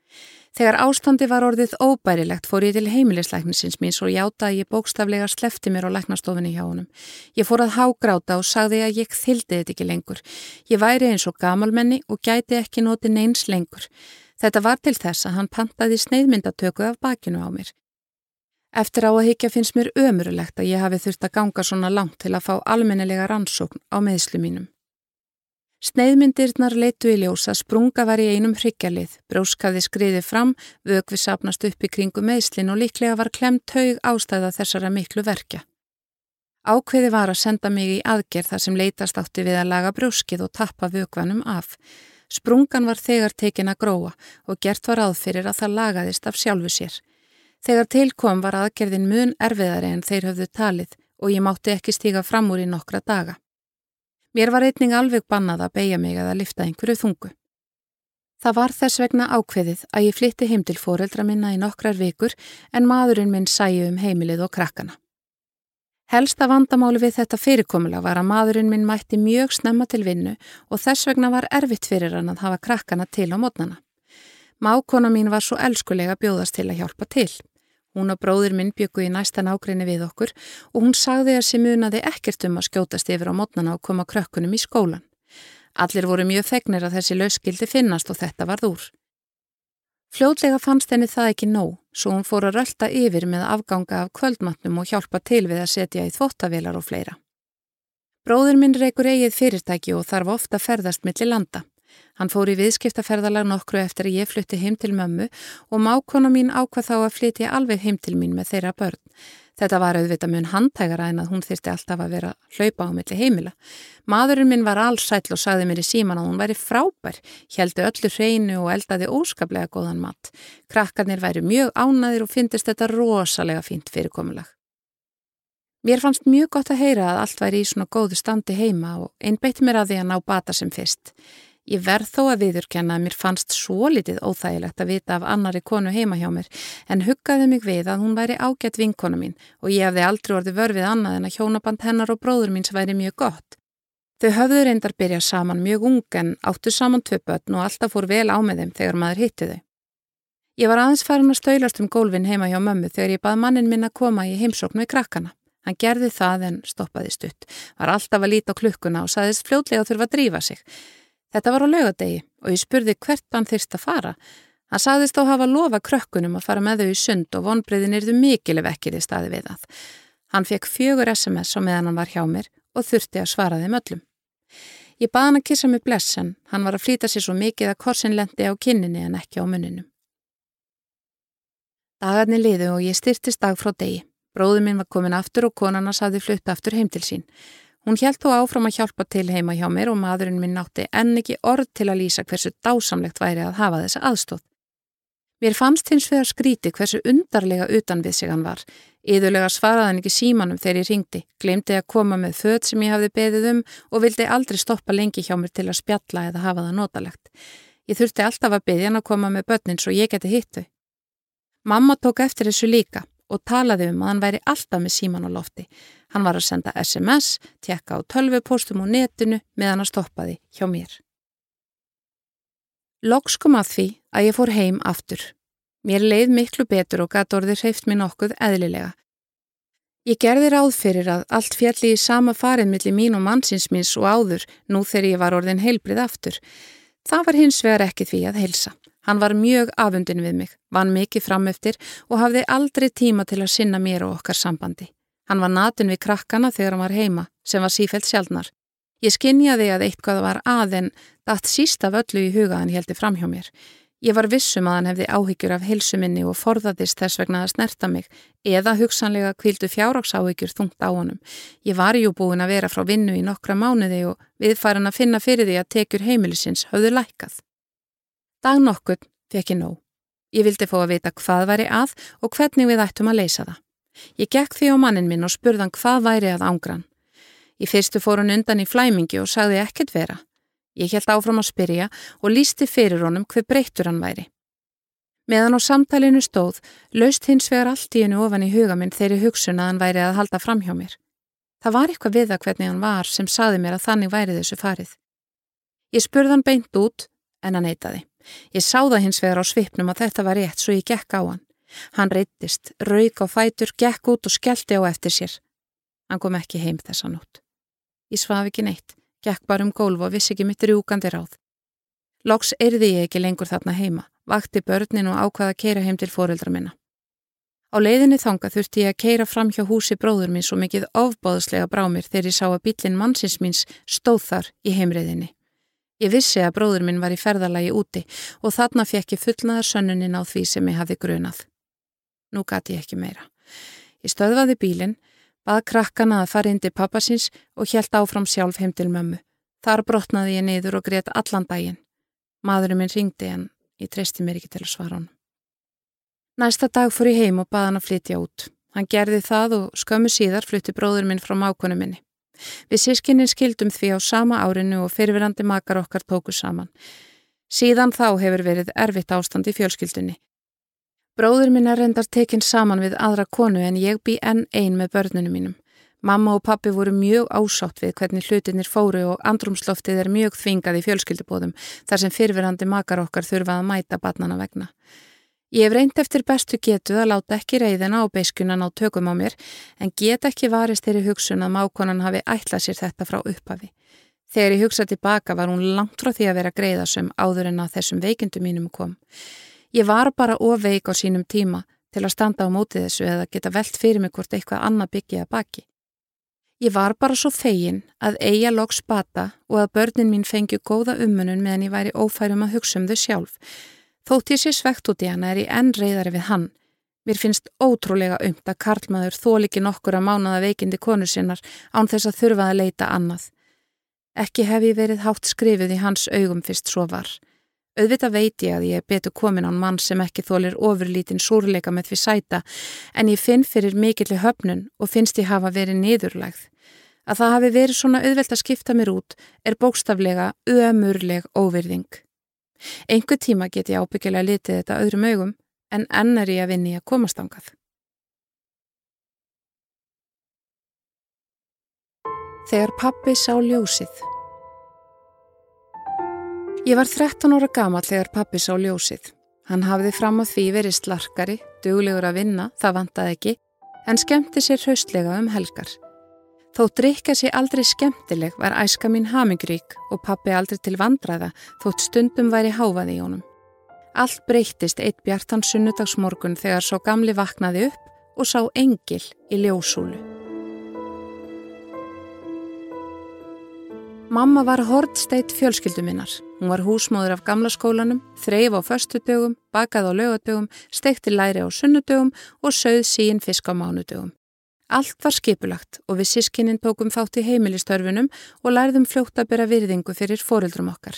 Þegar ástandi var orðið óbærilegt fór ég til heimilislæknisins mín svo játaði ég bókstaflega slefti mér á læknastofinni hjá honum. Ég fór að hágráta og sagði að ég þyldi þetta ekki lengur. Ég væri eins og gamalmenni og gæti ekki noti neins lengur. Þetta var til þess að hann pantaði sneiðmyndatöku af bakinu á mér. Eftir á að higgja finnst mér ömurulegt að ég hafi þurft að ganga svona langt til að fá almennelega rannsókn á meðslu mínum. Sneiðmyndirnar leitu í ljósa, sprunga var í einum hryggjalið, bróskaði skriði fram, vögvi sapnast upp í kringu meðslin og líklega var klemt haug ástæða þessara miklu verkja. Ákveði var að senda mig í aðgerð þar sem leitast átti við að laga bróskið og tappa vögvanum af. Sprungan var þegar tekin að gróa og gert var aðfyrir að það lagaðist af sjálfu sér. Þegar tilkom var aðgerðin mun erfiðari en þeir höfðu talið og ég mátti ekki stíga fram úr í nokkra daga. Mér var einning alveg bannað að beigja mig að að lifta einhverju þungu. Það var þess vegna ákveðið að ég flytti heim til fóreldra minna í nokkrar vikur en maðurinn minn sæju um heimilið og krakkana. Helsta vandamáli við þetta fyrirkomulega var að maðurinn minn mætti mjög snemma til vinnu og þess vegna var erfitt fyrir hann að hafa krakkana til á mótnana. Mákona mín var svo elskulega bjóðast til að hjálpa til. Hún og bróður minn byggu í næsta nákrenni við okkur og hún sagði að sem munaði ekkert um að skjótast yfir á mótnana og koma krökkunum í skólan. Allir voru mjög fegnir að þessi lauskildi finnast og þetta varð úr. Fljótlega fannst henni það ekki nóg, svo hún fór að rölda yfir með afganga af kvöldmatnum og hjálpa til við að setja í þvóttavilar og fleira. Bróður minn reykur eigið fyrirtæki og þarf ofta ferðast millir landa. Hann fór í viðskiptaferðalag nokkru eftir að ég flutti heim til mömmu og mákona mín ákvað þá að flytja alveg heim til mín með þeirra börn. Þetta var auðvitað mun handtækara en að hún þyrsti alltaf að vera hlaupa á milli heimila. Madurinn minn var allsæll og sagði mér í síman að hún væri frábær, heldu öllu hreinu og eldaði óskaplega góðan mat. Krakkarnir væri mjög ánaðir og fyndist þetta rosalega fínt fyrirkomulag. Mér fannst mjög gott að heyra að allt væri í svona góðu standi heima og einbeitt mér að því að ná bata sem fyrst. Ég verð þó að viðurkenna að mér fannst svo litið óþægilegt að vita af annari konu heima hjá mér en huggaði mig við að hún væri ágætt vinkonu mín og ég hefði aldrei orðið vörfið annað en að hjónaband hennar og bróður míns væri mjög gott. Þau höfðu reyndar byrjað saman mjög ung en áttu saman tvö börn og alltaf fór vel á með þeim þegar maður hitti þau. Ég var aðeins farin að stöylast um gólfin heima hjá mömmu þegar ég bað mannin minn að koma í heimsóknu í krakkana. Hann gerði það en stoppaði stutt, var alltaf að líta á klukkuna og saðist fljótlega þurfa að drífa sig. Þetta var á laugadegi og ég spurði hvert hann þyrst að fara. Hann sagðist á hafa lofa krökkunum að fara með þau í sund og vonbreyðin erðu mikilvæg ekkir í staði við það. Hann fekk fjögur SMS á meðan hann var hjá mér og þurfti að svara þeim öllum. Ég baði hann að kissa mig blessan, hann var að flýta sér svo mikið að korsin lendi á kinninni en ekki á muninum. Dagarni liðu og ég styrtist dag frá degi. Bróður minn var komin aftur og konarnas hafði flutt aftur heim til sín. Hún hjælt þó áfram að hjálpa til heima hjá mér og maðurinn minn nátti enn ekki orð til að lýsa hversu dásamlegt væri að hafa þessa aðstóð. Mér fannst hins vegar skríti hversu undarlega utan við sig hann var. Íðulega svaraði hann ekki símanum þegar ég ringdi, glemdi að koma með född sem ég hafði beðið um og vildi aldrei stoppa lengi hjá mér til að spjalla eða hafa það notalegt. Ég þurfti alltaf að beðja hann að koma með börnin svo ég geti hittu. Mamma tók eftir þessu líka og talaði um að hann væri alltaf með síman á lofti. Hann var að senda SMS, tjekka á tölvupóstum og netinu meðan að stoppaði hjá mér. Loks kom að því að ég fór heim aftur. Mér leið miklu betur og gæti orðið hreift mér nokkuð eðlilega. Ég gerði ráð fyrir að allt fjalli í sama farið millir mín og mannsins minns og áður nú þegar ég var orðin heilbrið aftur. Það var hins vegar ekki því að heilsa. Hann var mjög afundin við mig, vann mikið framöftir og hafði aldrei tíma til að sinna mér og okkar sambandi. Hann var natin við krakkana þegar hann var heima, sem var sífælt sjálfnar. Ég skinnjaði að eitthvað var aðen dætt sísta völlu í huga hann heldi fram hjá mér. Ég var vissum að hann hefði áhyggjur af heilsuminni og forðaðist þess vegna að snerta mig eða hugsanlega kvildu fjárraksáhyggjur þungt á honum. Ég var jú búin að vera frá vinnu í nokkra mánuði og viðfæran að finna fyrir því að tekjur heimilisins höfðu lækkað. Dag nokkur fekk ég nóg. Ég vildi fá að vita hvað væri að og hvernig við ættum að leysa það. Ég gekk því á mannin minn og spurðan hvað væri að ángran. Í fyrstu fór hann undan í flæmingi og sagði ekkert vera. Ég held áfram að spyrja og lísti fyrir honum hver breyttur hann væri. Meðan á samtalinu stóð, laust hins vegar allt í hennu ofan í huga minn þeirri hugsun að hann væri að halda fram hjá mér. Það var eitthvað við það hvernig hann var sem saði mér að þannig væri þessu farið. Ég spurði hann beint út en hann eitaði. Ég sáða hins vegar á svipnum að þetta var rétt svo ég gekk á hann. Hann reytist, rauk á fætur, gekk út og skellti á eftir sér. Hann kom ekki heim þessa nótt. Ég svaf ekki neitt. Gekk bara um gólf og vissi ekki mitt rjúkandi ráð. Loks erði ég ekki lengur þarna heima, vakti börnin og ákvaða að keira heim til fóreldra minna. Á leiðinni þanga þurfti ég að keira fram hjá húsi bróður mín svo mikið ofbóðslega brá mér þegar ég sá að bílinn mannsins míns stóð þar í heimriðinni. Ég vissi að bróður minn var í ferðalagi úti og þarna fekk ég fullnaðar sönnunin á því sem ég hafi grunað. Nú gati ég ekki meira. Ég stöðvaði bílinn bað krakkana að fara indi pappasins og hjælt áfram sjálf heim til mömmu. Þar brotnaði ég niður og greiðt allan daginn. Maðurinn minn ringdi en ég treysti mér ekki til að svara hann. Næsta dag fór ég heim og bað hann að flytja út. Hann gerði það og skömmu síðar flytti bróður minn frá mákonu minni. Við sískinnin skildum því á sama árinu og fyrirverandi makar okkar tóku saman. Síðan þá hefur verið erfitt ástand í fjölskyldunni. Bróður minn er reyndar tekinn saman við aðra konu en ég bý enn ein með börnunum mínum. Mamma og pappi voru mjög ásátt við hvernig hlutinir fóru og andrumsloftið er mjög þvingað í fjölskyldubóðum þar sem fyrfirandi makar okkar þurfað að mæta batnana vegna. Ég hef reynd eftir bestu getu að láta ekki reyðina og beiskunan á tökum á mér en get ekki varist þeirri hugsun að mákonan hafi ætlað sér þetta frá upphafi. Þegar ég hugsa tilbaka var hún langt frá því að vera greiðasum áður en að þessum veikindu mínum kom. Ég var bara ofveik á sínum tíma til að standa á mótið þessu eða geta velt fyrir mig hvort eitthvað annað byggja baki. Ég var bara svo fegin að eiga loks bata og að börnin mín fengju góða ummunum meðan ég væri ófærum að hugsa um þau sjálf. Þótt ég sé svegt út í hana er ég enn reyðari við hann. Mér finnst ótrúlega umt að Karlmaður þól ekki nokkur að mánaða veikindi konu sinnar án þess að þurfa að leita annað. Ekki hef ég verið hátt skrifið í hans augum fyrst svo var. Auðvitað veit ég að ég er betur komin án mann sem ekki þólir ofurlítinn súrleika með því sæta en ég finn fyrir mikilli höfnun og finnst ég hafa verið niðurlægð. Að það hafi verið svona auðvelt að skipta mér út er bókstaflega ömurleg óvirðing. Engu tíma get ég ábyggilega litið þetta öðrum augum en enn er ég að vinni að komast ángað. Þegar pappi sá ljósið Ég var 13 ára gamal þegar pappi sá ljósið. Hann hafði fram á því verið slarkari, duglegur að vinna, það vantaði ekki, en skemmti sér haustlega um helgar. Þó drikka sér aldrei skemmtileg var æska mín hamingrík og pappi aldrei til vandraða þótt stundum væri háfaði í honum. Allt breyttist eitt bjartan sunnudagsmorgun þegar svo gamli vaknaði upp og sá engil í ljósúlu. Mamma var hortsteitt fjölskylduminnar. Hún var húsmóður af gamla skólanum, þreif á förstudögum, bakað á lögadögum, steikti læri á sunnudögum og sögð sín fisk á mánudögum. Allt var skipulagt og við sískinnin tókum þátt í heimilistörfunum og lærðum fljótt að byrja virðingu fyrir fóruldrum okkar.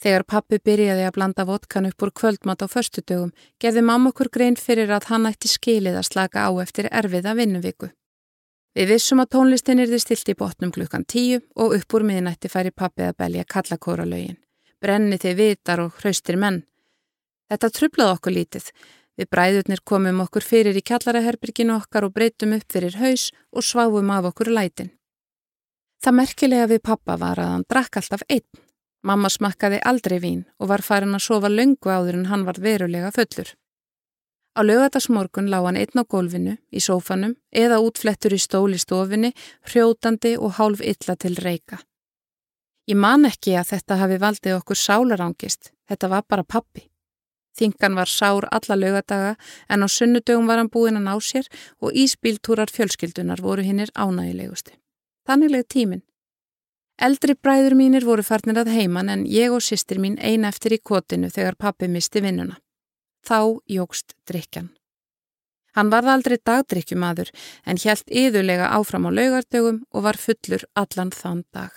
Þegar pappi byrjaði að blanda vodkan upp úr kvöldmat á förstudögum, gefði mamma okkur grein fyrir að hann ætti skilið að slaka á eftir erfiða vinnuviku. Við vissum að tónlistin er þið stilt í botnum klukkan tíu og upp úr miðnætti færi pappi að belja kallakóra lögin. Brenni þið vitar og hraustir menn. Þetta trublaði okkur lítið. Við bræðurnir komum okkur fyrir í kallaraherbyrginu okkar og breytum upp fyrir haus og sváum af okkur lætin. Það merkilega við pappa var að hann drakk alltaf einn. Mamma smakkaði aldrei vín og var farin að sofa löngu áður en hann var verulega fullur. Á lögadagsmorgun lág hann einn á gólfinu, í sófanum eða útflettur í stóli stofinni, hrjótandi og hálf illa til reyka. Ég man ekki að þetta hafi valdið okkur sálarangist, þetta var bara pappi. Þingan var sár alla lögadaga en á sunnudögum var hann búinn að ná sér og íspíltúrar fjölskyldunar voru hinnir ánægilegusti. Þannigleg tíminn. Eldri bræður mínir voru farnir að heiman en ég og sýstir mín ein eftir í kotinu þegar pappi misti vinnuna. Þá jógst drikjan. Hann varð aldrei dagdrykkjumadur en hjælt yðurlega áfram á laugardögum og var fullur allan þann dag.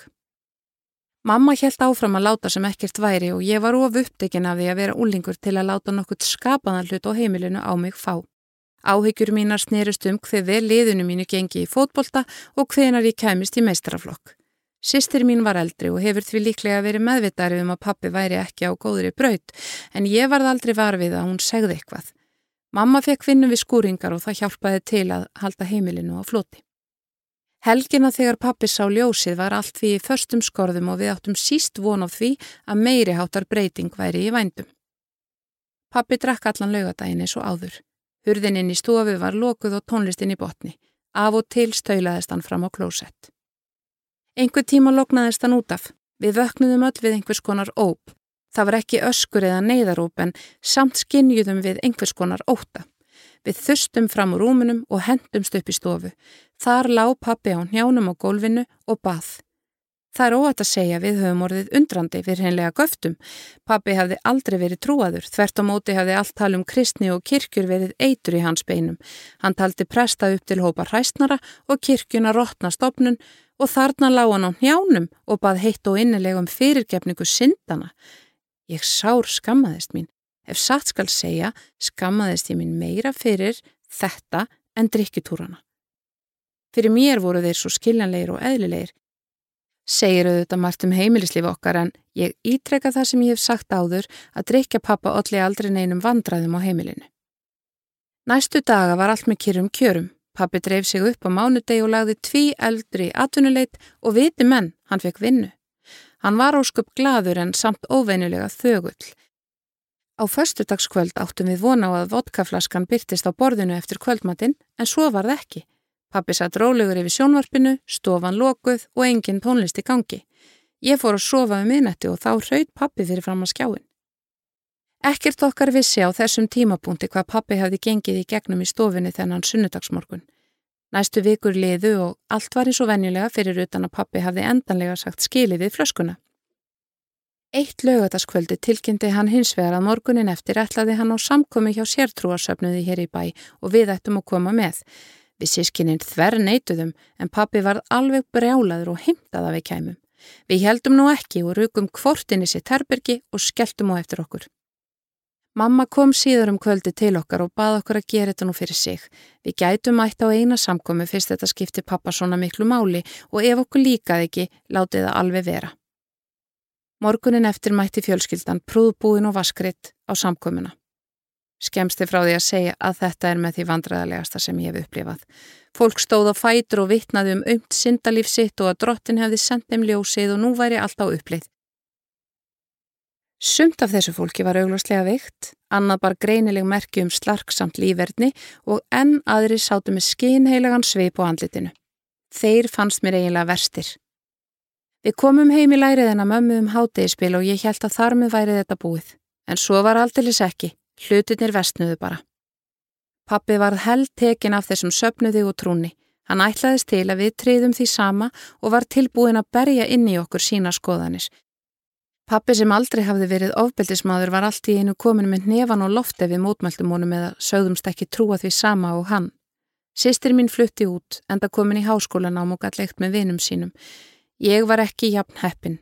Mamma hjælt áfram að láta sem ekkert væri og ég var of upptekinn af því að vera úlingur til að láta nokkurt skapaðan hlut á heimilinu á mig fá. Áhyggjur mínar snerust um hver vel liðinu mínu gengi í fótbolta og hvenar ég kæmist í meistraflokk. Sistir mín var eldri og hefur því líklega verið meðvitari um að pappi væri ekki á góðri braut en ég varð aldrei varfið að hún segði eitthvað. Mamma fekk vinnu við skúringar og það hjálpaði til að halda heimilinu á floti. Helgina þegar pappi sá ljósið var allt því í förstum skorðum og við áttum síst von á því að meiri hátar breyting væri í vændum. Pappi drakk allan laugadaginn eins og áður. Hurðininn í stofu var lokuð og tónlistin í botni. Af og til stöylaðist hann fram á klósett. Einhver tíma loknaðist hann út af. Við vöknuðum öll við einhvers konar óp. Það var ekki öskur eða neyðaróp en samt skinnjuðum við einhvers konar óta. Við þustum fram úr rúmunum og hendumst upp í stofu. Þar lág pappi á njánum á gólfinu og bað. Það er óætt að segja við höfum orðið undrandi við hreinlega göftum. Pappi hefði aldrei verið trúaður, þvert á móti hefði allt tal um kristni og kirkjur verið eitur í hans beinum. Hann taldi presta upp til hópa hræstnara og kirkjuna rótna stopnun og þarna lág hann á njánum og bað heitt og innilegum fyrirgefningu syndana. Ég sár skammaðist mín. Ef satt skal segja, skammaðist ég mín meira fyrir þetta en drikkitúrana. Fyrir mér voru þeir svo skiljanleir og eðlilegir. Segir auðvitað margt um heimilislíf okkar en ég ítreka það sem ég hef sagt áður að drikja pappa allir aldrei neinum vandraðum á heimilinu. Næstu daga var allt með kýrum kjörum. Pappi dreif sig upp á mánudegi og lagði tví eldri atvinnuleit og viti menn, hann fekk vinnu. Hann var ósköp gladur en samt óveinulega þögull. Á förstudagskvöld áttum við vona á að vodkaflaskan byrtist á borðinu eftir kvöldmatinn en svo var það ekki. Pappi satt rólegur yfir sjónvarpinu, stofan lokuð og engin tónlist í gangi. Ég fór að sofa um minnætti og þá hraut pappi fyrir fram að skjáin. Ekkert okkar vissi á þessum tímapunkti hvað pappi hafði gengið í gegnum í stofinni þennan sunnudagsmorgun. Næstu vikur liðu og allt var eins og venjulega fyrir utan að pappi hafði endanlega sagt skilið við flöskuna. Eitt lögataskvöldi tilkynnti hann hins vegar að morgunin eftir ætlaði hann á samkomi hjá sértrúarsöfnuði hér í bæ og við ættum að koma með. Við sískininn þver neituðum en pappi varð alveg brjálaður og heimtaða við kæmum. Við heldum nú ekki og rukum kvortinni sér terbergi og skelltum á eftir okkur. Mamma kom síður um kvöldi til okkar og bað okkur að gera þetta nú fyrir sig. Við gætum ætt á eina samkomi fyrst þetta skipti pappa svona miklu máli og ef okkur líkaði ekki, látið það alveg vera. Morgunin eftir mætti fjölskyldan prúðbúin og vaskritt á samkomuna. Skemsti frá því að segja að þetta er með því vandræðalegasta sem ég hef upplifað. Fólk stóð á fætur og vittnaði um aumt syndalíf sitt og að drottin hefði sendt þeim ljósið og nú væri allt á upplið. Sumt af þessu fólki var augljóslega veikt, annað bar greinileg merki um slarksamt lífverðni og enn aðri sátu með skinheilagan sveip á andlitinu. Þeir fannst mér eiginlega verstir. Við komum heim í lærið en að mömmu um hátegispil og ég held að þar með værið þetta búið. En svo var aldeilis ekki, hlutinir vestnuðu bara. Pappi var held tekin af þessum söpnuði og trúni. Hann ætlaðist til að við triðum því sama og var tilbúin að berja inn í okkur sína skoðanis Pappi sem aldrei hafði verið ofbeldismadur var allt í einu komin með nefan og lofti við mótmæltum honum eða sögðumst ekki trúa því sama og hann. Sistir mín flutti út, enda komin í háskólan ám og gætt leikt með vinum sínum. Ég var ekki jafn heppin.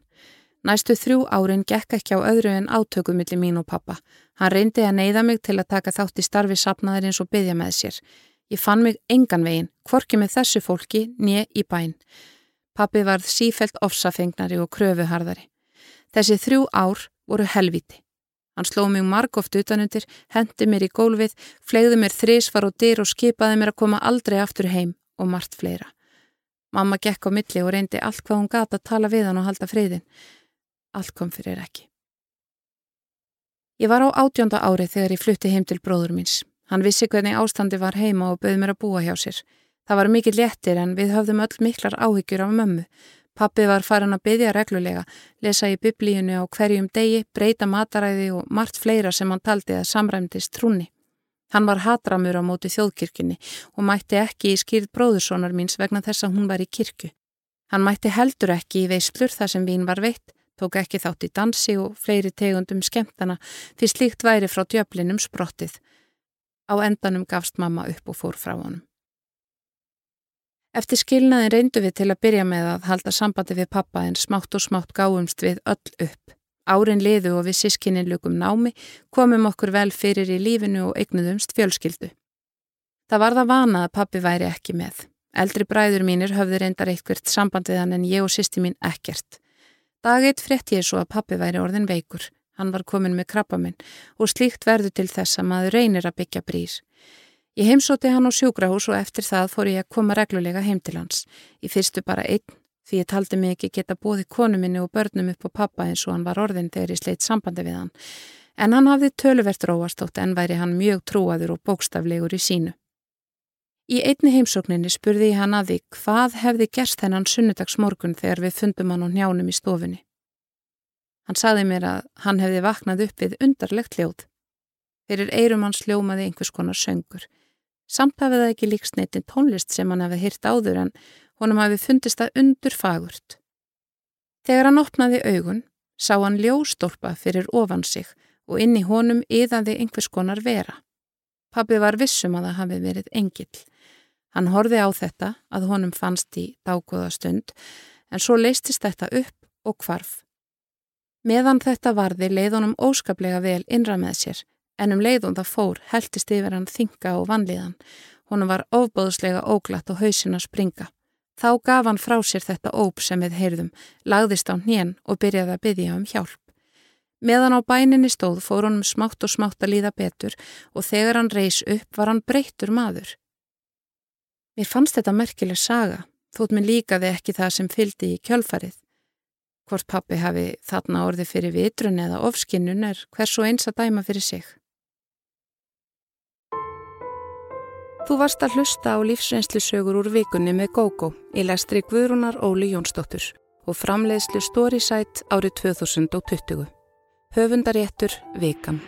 Næstu þrjú árin gekk ekki á öðru en átöku millir mín og pappa. Hann reyndi að neyða mig til að taka þátt í starfi sapnaðar eins og byggja með sér. Ég fann mig engan veginn, hvorki með þessu fólki, nýja í bæn. Pappi varð sífelt ofsafengnari og kröfuharðari. Þessi þrjú ár voru helviti. Hann sló mig margóft utanundir, hendi mér í gólfið, flegði mér þrísvar og dyr og skipaði mér að koma aldrei aftur heim og margt fleira. Mamma gekk á milli og reyndi allt hvað hún gata að tala við hann og halda friðin. Allt kom fyrir ekki. Ég var á átjónda ári þegar ég flutti heim til bróður míns. Hann vissi hvernig ástandi var heima og bauð mér að búa hjá sér. Það var mikið léttir en við höfðum öll miklar áhyggjur af mömmu. Pappi var farin að byggja reglulega, lesa í biblíunu á hverjum degi, breyta mataræði og margt fleira sem hann taldi að samræmdist trúni. Hann var hatramur á móti þjóðkirkjunni og mætti ekki í skýrð bróðursonar míns vegna þess að hún var í kirkju. Hann mætti heldur ekki í veislur þar sem vín var veitt, tók ekki þátt í dansi og fleiri tegundum skemtana því slíkt væri frá djöflinum sprottið. Á endanum gafst mamma upp og fór frá honum. Eftir skilnaðin reyndu við til að byrja með að halda sambandi við pappa en smátt og smátt gáumst við öll upp. Árin liðu og við sískinnin lukum námi, komum okkur vel fyrir í lífinu og eignuðumst fjölskyldu. Það var það vana að pappi væri ekki með. Eldri bræður mínir höfði reyndar eitthvert samband við hann en ég og sýsti mín ekkert. Dageitt frétt ég svo að pappi væri orðin veikur. Hann var komin með krabba minn og slíkt verður til þess að maður reynir að byggja brýr. Ég heimsóti hann á sjúkrahús og eftir það fór ég að koma reglulega heim til hans. Í fyrstu bara einn, því ég taldi mig ekki geta bóði konu minni og börnum upp á pappa eins og hann var orðin þegar ég sleitt sambandi við hann. En hann hafði töluvert róastótt en væri hann mjög trúaður og bókstaflegur í sínu. Í einni heimsókninni spurði ég hann að því hvað hefði gerst þennan sunnudagsmorgun þegar við fundum hann á njánum í stofunni. Hann saði mér að hann hefði vaknað upp við undarlegt ljóð. Fyrir eirum hans ljómaði einhvers konar söngur. Samt hafið það ekki líkst neittinn tónlist sem hann hafið hýrt áður en honum hafið fundist það undur fagurt. Þegar hann opnaði augun, sá hann ljóstólpa fyrir ofan sig og inn í honum yðaði einhvers konar vera. Pabbi var vissum að það hafið verið engill. Hann horfi á þetta að honum fannst í dágóða stund en svo leistist þetta upp og kvarf. Meðan þetta varði leið honum óskaplega vel innra með sér en um leiðum það fór heldist yfir hann þinga og vanlíðan. Honum var ofbóðslega óglatt og hausin að springa. Þá gaf hann frá sér þetta óp sem við heyrðum, lagðist á hnén og byrjaði að byggja um hjálp. Meðan á bæninni stóð fór honum smátt og smátt að líða betur og þegar hann reys upp var hann breyttur maður. Mér fannst þetta merkileg saga, þótt mér líkaði ekki það sem fyldi í kjölfarið. Hvort pappi hafi þarna orði fyrir vitrun eða ofskinnun er hvers og eins að dæma fyrir sig. Þú varst að hlusta á lífsreynslusögur úr vikunni með GóGó í lestri Guðrúnar Óli Jónsdóttur og framleiðslu Storysight árið 2020. Höfundaréttur Vikan.